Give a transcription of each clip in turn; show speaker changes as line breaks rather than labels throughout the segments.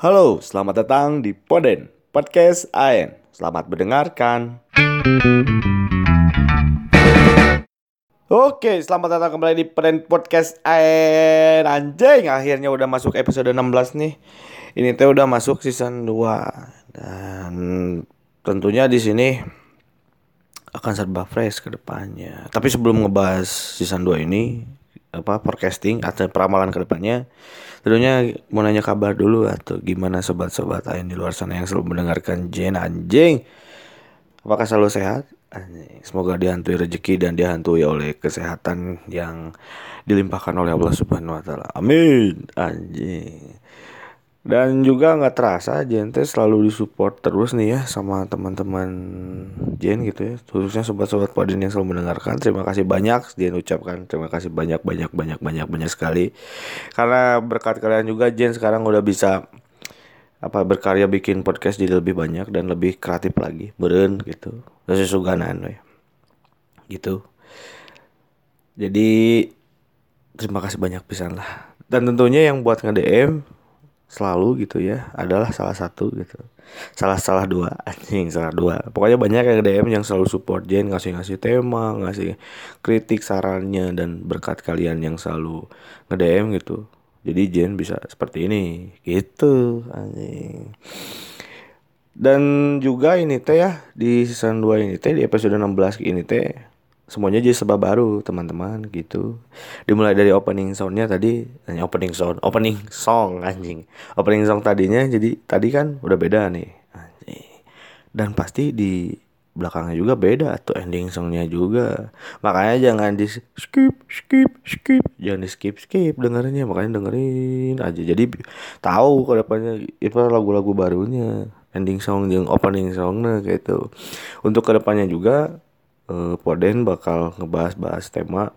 Halo, selamat datang di Poden, Podcast AN. Selamat mendengarkan. Oke, selamat datang kembali di Poden Podcast AN. Anjing, akhirnya udah masuk episode 16 nih. Ini teh udah masuk season 2 dan tentunya di sini akan serba fresh ke depannya. Tapi sebelum ngebahas season 2 ini, apa forecasting atau peramalan ke depannya, Tentunya mau nanya kabar dulu atau gimana sobat-sobat lain di luar sana yang selalu mendengarkan Jen anjing. Apakah selalu sehat? Semoga dihantui rezeki dan dihantui oleh kesehatan yang dilimpahkan oleh Allah Subhanahu wa taala. Amin. Anjing. Dan juga nggak terasa Jente selalu disupport terus nih ya sama teman-teman Jen gitu ya. Khususnya sobat-sobat Podin yang selalu mendengarkan. Terima kasih banyak Jen ucapkan. Terima kasih banyak banyak banyak banyak banyak sekali. Karena berkat kalian juga Jen sekarang udah bisa apa berkarya bikin podcast jadi lebih banyak dan lebih kreatif lagi. Beren gitu. Terus suganan ya. Gitu. Jadi terima kasih banyak pisan lah. Dan tentunya yang buat nge-DM selalu gitu ya adalah salah satu gitu. Salah salah dua anjing salah dua. Pokoknya banyak yang DM yang selalu support Jen ngasih ngasih tema ngasih kritik sarannya dan berkat kalian yang selalu nge DM gitu. Jadi Jen bisa seperti ini. Gitu anjing. Dan juga ini teh ya di season 2 ini teh di episode 16 ini teh semuanya jadi sebab baru teman-teman gitu. Dimulai dari opening soundnya tadi hanya opening sound opening song anjing. Opening song tadinya jadi tadi kan udah beda nih anjing. Dan pasti di belakangnya juga beda atau ending songnya juga. Makanya jangan di skip skip skip. Jangan di skip skip dengarnya makanya dengerin aja. Jadi tahu ke depannya itu lagu-lagu barunya ending song yang opening songnya gitu. Untuk ke depannya juga uh, Poden bakal ngebahas-bahas tema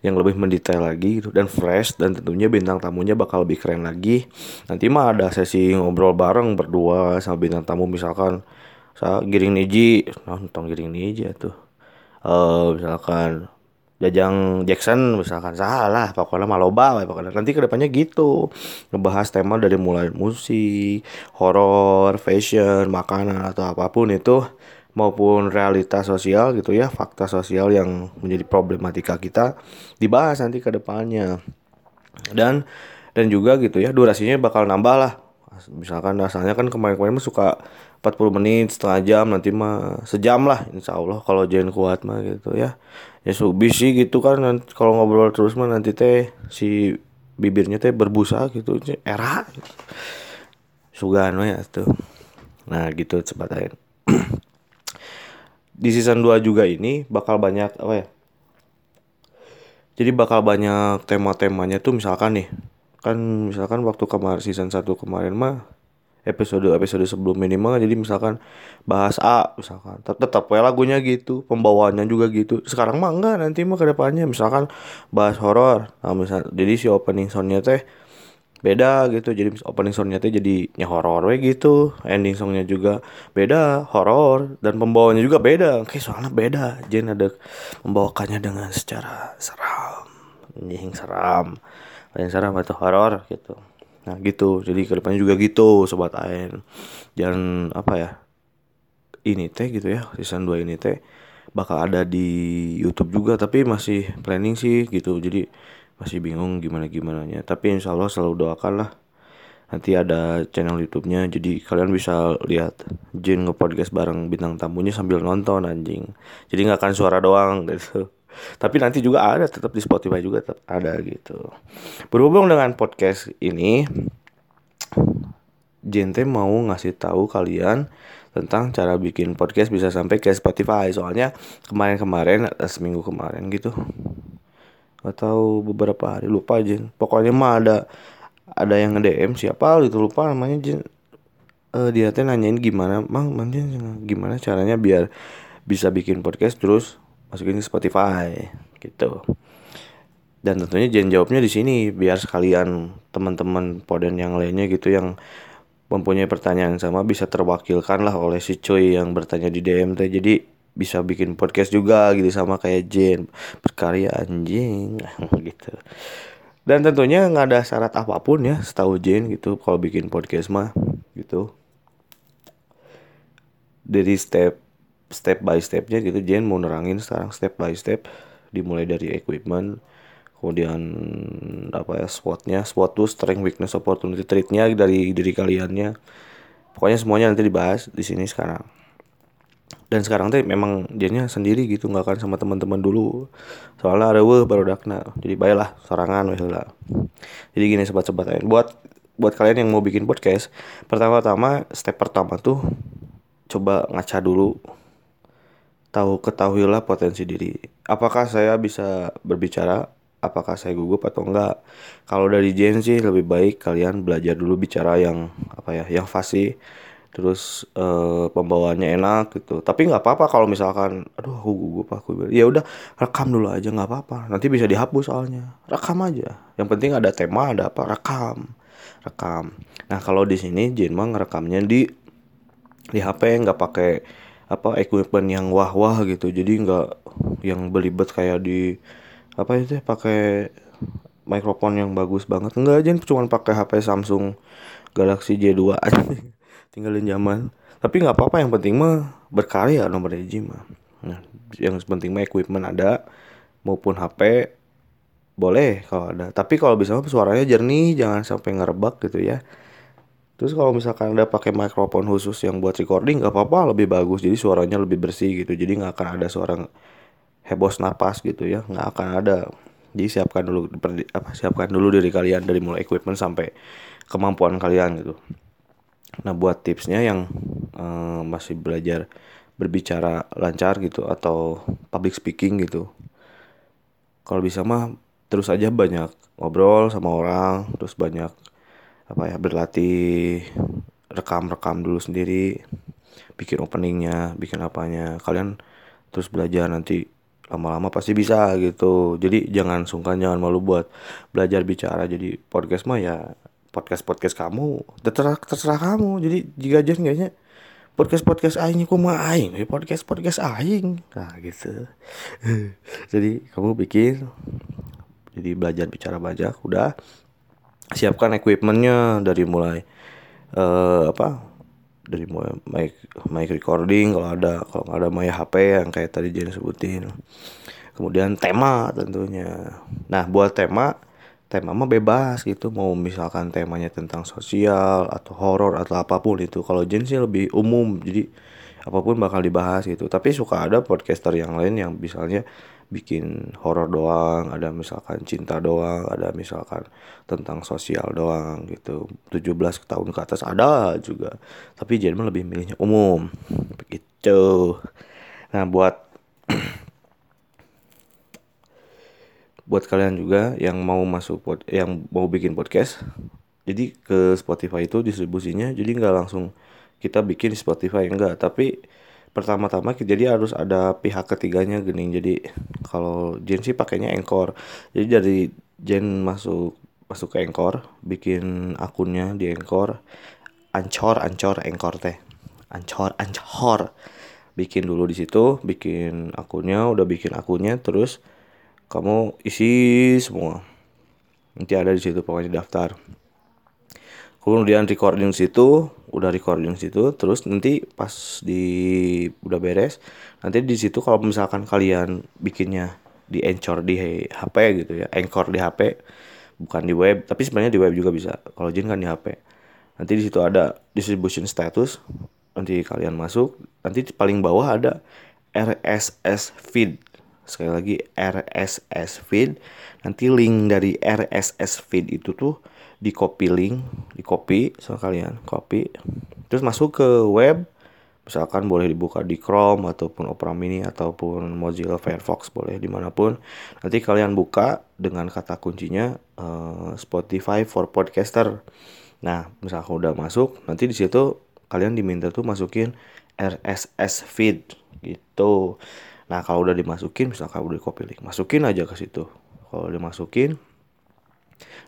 yang lebih mendetail lagi gitu. Dan fresh dan tentunya bintang tamunya bakal lebih keren lagi. Nanti mah ada sesi ngobrol bareng berdua sama bintang tamu. Misalkan saya Giring Niji, nonton Giring Niji tuh. Uh, misalkan Jajang Jackson misalkan. Salah pokoknya maloba pokoknya. Nanti ke depannya gitu. Ngebahas tema dari mulai musik, horor, fashion, makanan atau apa pun itu maupun realitas sosial gitu ya fakta sosial yang menjadi problematika kita dibahas nanti ke depannya. Dan dan juga gitu ya durasinya bakal nambah lah. Misalkan asalnya kan kemarin-kemarin suka 40 menit setengah jam nanti mah sejam lah insya Allah kalau jangan kuat mah gitu ya. Ya subi sih gitu kan nanti kalau ngobrol terus mah nanti teh si bibirnya teh berbusa gitu era. Sugan ya tuh. Nah gitu cepat aja di season 2 juga ini bakal banyak apa ya? Jadi bakal banyak tema-temanya tuh misalkan nih. Kan misalkan waktu kemarin season 1 kemarin mah episode episode sebelum minimal jadi misalkan bahas A misalkan tetap ya lagunya gitu pembawaannya juga gitu sekarang mah enggak nanti mah ke depannya misalkan bahas horor nah misal jadi si opening soundnya teh beda gitu. Jadi opening songnya tuh jadi nya horor we gitu. Ending songnya juga beda horor. Dan pembawanya juga beda. Oke soalnya beda. Jen ada membawakannya dengan secara seram. Anjing seram. Yang seram atau horor gitu. Nah gitu. Jadi ke depannya juga gitu sobat Ain. Jangan apa ya ini teh gitu ya season 2 ini teh bakal ada di YouTube juga tapi masih planning sih gitu. Jadi masih bingung gimana gimana nya tapi insya Allah selalu doakan lah. Nanti ada channel YouTube-nya jadi kalian bisa lihat Jin nge-podcast bareng bintang tamunya sambil nonton anjing. Jadi nggak akan suara doang gitu. Tapi nanti juga ada tetap di Spotify juga tetap ada gitu. Berhubung dengan podcast ini Jente mau ngasih tahu kalian tentang cara bikin podcast bisa sampai ke Spotify. Soalnya kemarin-kemarin seminggu kemarin gitu atau beberapa hari lupa aja pokoknya mah ada ada yang nge DM siapa gitu lupa namanya Jin. Uh, dia teh nanyain gimana mang manjin gimana caranya biar bisa bikin podcast terus masukin ke Spotify? Gitu. Dan tentunya Jen jawabnya di sini biar sekalian teman-teman poden yang lainnya gitu yang mempunyai pertanyaan sama bisa terwakilkan lah oleh si cuy yang bertanya di DM teh. Jadi bisa bikin podcast juga gitu sama kayak Jen berkarya anjing. Gitu. Dan tentunya nggak ada syarat apa pun ya setahu Jane gitu kalau bikin podcast mah gitu. Dari step step by stepnya gitu Jane mau nerangin sekarang step by step dimulai dari equipment kemudian apa ya SWOT-nya SWOT tuh strength weakness opportunity trade-nya dari diri kaliannya. Pokoknya semuanya nanti dibahas di sini sekarang dan sekarang tuh memang jadinya sendiri gitu nggak akan sama teman-teman dulu. Soalnya ada weh baru dakna jadi baiklah sorangan weh lah jadi gini sobat-sobat buat buat kalian yang mau bikin podcast pertama-tama step pertama tuh coba ngaca dulu. Tahu ketahuilah potensi diri. Apakah saya bisa berbicara? Apakah saya gugup atau enggak? Kalau dari Jen sih lebih baik kalian belajar dulu bicara yang apa ya yang fasih terus uh, pembawaannya enak gitu. Tapi nggak apa-apa kalau misalkan aduh aku gugup aku ya udah rekam dulu aja nggak apa-apa. Nanti bisa dihapus soalnya. Rekam aja. Yang penting ada tema ada apa rekam. Rekam. Nah kalau di sini Jin mah ngerekamnya di di HP nggak pakai apa equipment yang wah-wah gitu. Jadi nggak yang belibet kayak di apa itu ya, pakai mikrofon yang bagus banget. Enggak aja cuma pakai HP Samsung Galaxy J2 aja tinggalin zaman. Tapi nggak apa-apa yang penting mah berkarya nomor hiji mah. Nah yang penting mah equipment ada maupun HP boleh kalau ada. Tapi kalau bisa suaranya jernih jangan sampai ngerebak gitu ya. Terus kalau misalkan ada pakai mikrofon khusus yang buat recording nggak apa-apa lebih bagus. Jadi suaranya lebih bersih gitu. Jadi nggak akan ada suara hebos napas gitu ya. Nggak akan ada. Jadi siapkan dulu apa siapkan dulu diri kalian dari mulai equipment sampai kemampuan kalian gitu Nah buat tipsnya yang uh, masih belajar berbicara lancar gitu atau public speaking gitu. Kalau bisa mah terus aja banyak ngobrol sama orang, terus banyak apa ya berlatih rekam-rekam dulu sendiri, bikin openingnya, bikin apanya. Kalian terus belajar nanti lama-lama pasti bisa gitu. Jadi jangan sungkan, jangan malu buat belajar bicara. Jadi podcast mah ya podcast podcast kamu terserah terserah kamu. Jadi jika aja enggaknya podcast podcast aing kok mah aing? Podcast podcast aing. Nah gitu. Jadi kamu bikin jadi belajar bicara banyak udah. Siapkan equipmentnya dari mulai uh, apa dari mulai mic mic recording kalau ada kalau nggak ada mic HP yang kayak tadi Jen sebutin. Kemudian tema tentunya. Nah buat tema tema mah bebas gitu. Mau misalkan temanya tentang sosial atau horor atau apa pun itu. Kalau Jen sih lebih umum jadi apa pun bakal dibahas gitu. Tapi suka ada podcaster yang lain yang misalnya bikin horor doang ada misalkan cinta doang ada misalkan tentang sosial doang gitu. 17 tahun ke atas ada juga. Tapi Jen mah lebih milihnya umum. Begitu. Nah buat buat kalian juga yang mau masuk pod, yang mau bikin podcast jadi ke Spotify itu distribusinya jadi nggak langsung kita bikin di Spotify enggak tapi pertama-tama jadi harus ada pihak ketiganya gini jadi kalau Jen sih pakainya Anchor. Jadi dari Jen masuk masuk ke Anchor bikin akunnya di Anchor Ancor Ancor Anchor teh. Ancor Ancor bikin dulu di situ bikin akunnya udah bikin akunnya terus kamu isi semua. Nanti ada di situ pokoknya daftar. Kemudian recording situ udah recording situ terus nanti pas di udah beres nanti di situ kalau misalkan kalian bikinnya di Anchor di HP gitu ya Anchor di HP bukan di web tapi sebenarnya di web juga bisa. Kalau Jin kan di HP nanti di situ ada distribution status nanti kalian masuk nanti paling bawah ada RSS feed sekali lagi RSS feed. Nanti link dari RSS feed itu tuh di copy link di copy sama kalian copy. Terus masuk ke web misalkan boleh dibuka di Chrome ataupun Opera Mini ataupun Mozilla Firefox boleh di mana pun. Nanti kalian buka dengan kata kuncinya uh, Spotify for podcaster. Nah misalkan udah masuk nanti di situ kalian diminta tuh masukin RSS feed gitu Nah kalau udah dimasukin misalkan udah copy link, masukin aja ke situ. Kalau dimasukin,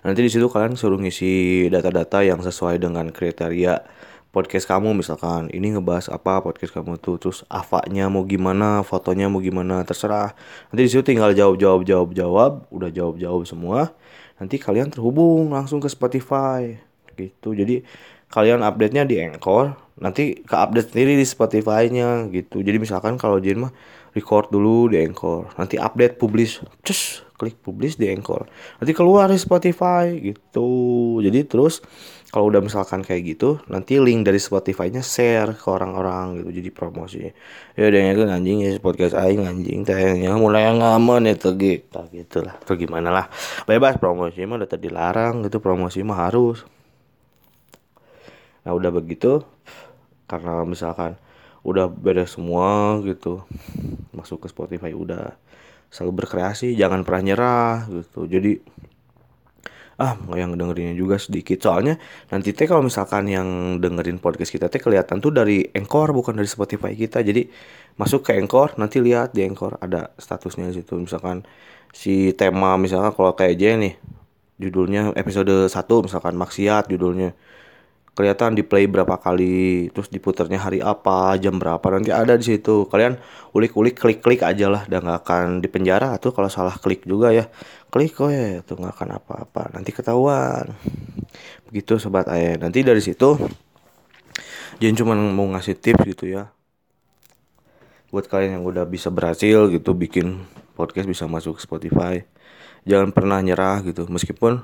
nanti di situ kalian suruh ngisi data-data yang sesuai dengan kriteria podcast kamu. Misalkan ini ngebahas apa podcast kamu tuh terus avanya mau gimana fotonya mau gimana terserah. Nanti di situ tinggal jawab jawab jawab jawab udah jawab jawab semua nanti kalian terhubung langsung ke Spotify gitu. Jadi kalian update-nya di Anchor nanti ke update sendiri di Spotify-nya gitu. Jadi misalkan kalau Jin mah record dulu di Anchor. Nanti update publish. Cus klik publish di Anchor. Nanti keluar di Spotify gitu. Jadi terus kalau udah misalkan kayak gitu nanti link dari Spotify-nya share ke orang-orang gitu. Jadi promosi. Ya udah itu anjing ya podcast aing anjing tayangnya mulai ngamen itu gitu. Gitu lah atau gimana lah. Bebas promosi mah udah tadi larang gitu. Promosi mah harus. Nah udah begitu karena misalkan udah beres semua gitu. Masuk ke Spotify udah selalu berkreasi jangan pernah nyerah gitu. Jadi ah yang dengerinnya juga sedikit. Soalnya nanti teh kalau misalkan yang dengerin podcast kita teh kelihatan tuh dari Anchor bukan dari Spotify kita. Jadi masuk ke Anchor nanti lihat di Anchor ada statusnya di situ. Misalkan si tema misalkan kalau kayak J nih judulnya episode 1 misalkan maksiat judulnya kelihatan di play berapa kali terus diputarnya hari apa jam berapa nanti ada di situ. Kalian ulik-ulik klik-klik aja lah dan nggak akan dipenjara. Atau kalau salah klik juga ya. Klik kok ya itu nggak akan apa-apa. Nanti ketahuan. Begitu sobat ayah nanti dari situ jangan cuma mau ngasih tips gitu ya. Buat kalian yang udah bisa berhasil gitu bikin podcast bisa masuk Spotify. Jangan pernah nyerah gitu. Meskipun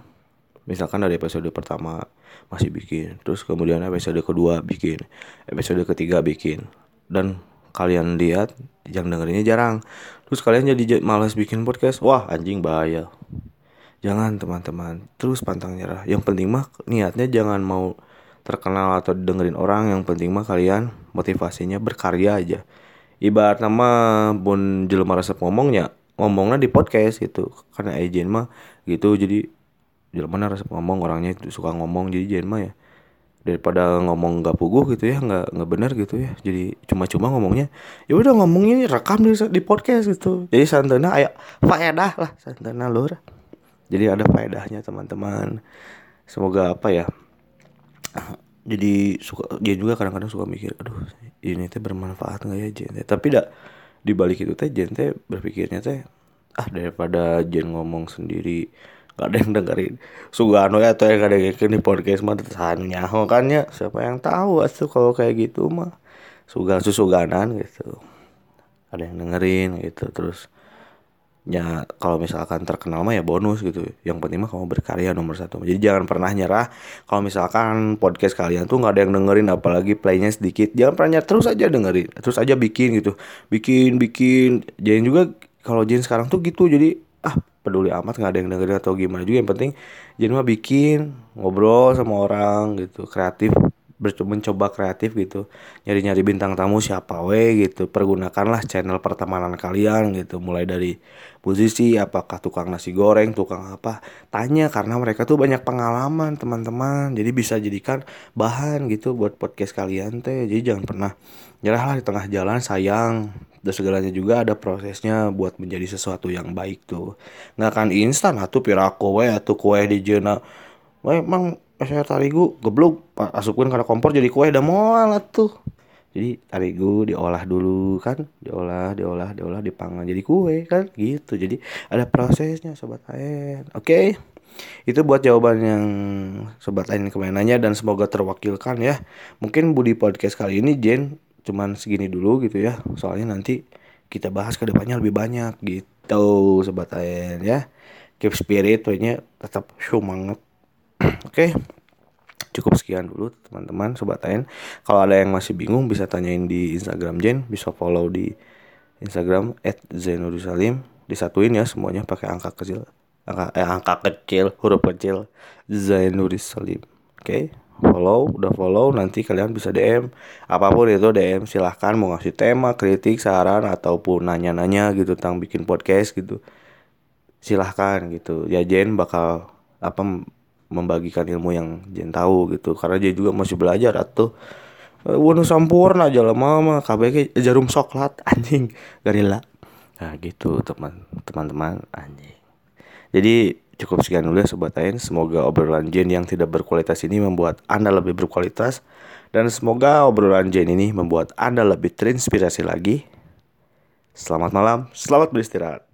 misalkan dari episode pertama masih bikin terus kemudian episode kedua bikin episode ketiga bikin. Dan kalian lihat yang dengerinnya jarang. Terus kalian jadi malas bikin podcast wah anjing bahaya. Jangan teman-teman. Terus pantang nyerah yang penting mah niatnya jangan mau terkenal atau dengerin orang. Yang penting mah kalian motivasinya berkarya aja. Ibarat nama bun jelema resep ngomongnya ngomongnya di podcast gitu. Karena agent mah gitu. Jadi jalan mana rasa ngomong orangnya suka ngomong jadi jangan mah ya daripada ngomong gak puguh gitu ya nggak nggak benar gitu ya jadi cuma-cuma ngomongnya ya udah ngomongnya rekam di, di podcast gitu. Jadi santana ayo faedah lah santana lur. Jadi ada faedahnya teman-teman. Semoga apa ya jadi suka dia juga kadang-kadang suka mikir aduh ini teh bermanfaat nggak ya Jen tapi tidak dibalik itu teh Jen teh berpikirnya teh ah daripada Jen ngomong sendiri gak ada yang dengerin. Sugano ya atau yang ada yang di podcast mah tanya kan ya. Siapa yang tahu asuh kalau kayak gitu mah. Sugan susuganan gitu. Ada yang dengerin gitu. Terus ya kalau misalkan terkenal mah ya bonus gitu. Yang penting mah kamu berkarya nomor satu. Jadi jangan pernah nyerah. Kalau misalkan podcast kalian tuh nggak ada yang dengerin apalagi playnya sedikit jangan pernah nyerah. Terus aja dengerin terus aja bikin gitu. Bikin bikin. Jangan juga kalau Jen sekarang tuh gitu jadi ah peduli amat nggak ada yang dengerin atau gimana juga. Yang penting jadi mah bikin ngobrol sama orang gitu kreatif mencoba kreatif gitu. Nyari-nyari bintang tamu siapa we gitu. Pergunakanlah channel pertemanan kalian gitu. Mulai dari posisi apakah tukang nasi goreng tukang apa. Tanya karena mereka tuh banyak pengalaman teman-teman. Jadi bisa jadikan bahan gitu buat podcast kalian teh. Jadi jangan pernah nyerahlah di tengah jalan sayang. Dan segalanya juga ada prosesnya buat menjadi sesuatu yang baik tuh. Nggak akan instan atuh pirako we atuh kue di jena. Emang saya tarigu geblok asukin karena kompor jadi kue dah mual tuh. Jadi tarigu diolah dulu kan? Diolah diolah diolah dipanggang jadi kue kan? Gitu. Jadi ada prosesnya sobat lain oke? Okay? itu buat jawaban yang sobat lain kemarin nanya dan semoga terwakilkan ya. Mungkin Budi podcast kali ini Jen cuman segini dulu gitu ya. Soalnya nanti kita bahas ke depannya lebih banyak gitu sobat lain ya. Keep spirit pokoknya tetap semangat Oke. Cukup sekian dulu teman-teman sobat Ain. Kalau ada yang masih bingung bisa tanyain di Instagram Jen, bisa follow di Instagram @zainurusalim. Disatuin ya semuanya pakai angka kecil. Angka eh, angka kecil, huruf kecil Zainurusalim. Oke. Okay? follow udah follow nanti kalian bisa DM apa pun itu DM silahkan mau ngasih tema kritik saran ataupun nanya-nanya gitu tentang bikin podcast gitu silahkan gitu ya Jen bakal apa membagikan ilmu yang Jen tahu gitu. Karena dia juga masih belajar atau eh, Wonu sampurna aja lah mama KBK jarum coklat anjing garila nah gitu teman teman-teman anjing. Jadi cukup sekian dulu ya sobat lain semoga obrolan Jen yang tidak berkualitas ini membuat anda lebih berkualitas. Dan semoga obrolan Jen ini membuat anda lebih terinspirasi lagi. Selamat malam selamat beristirahat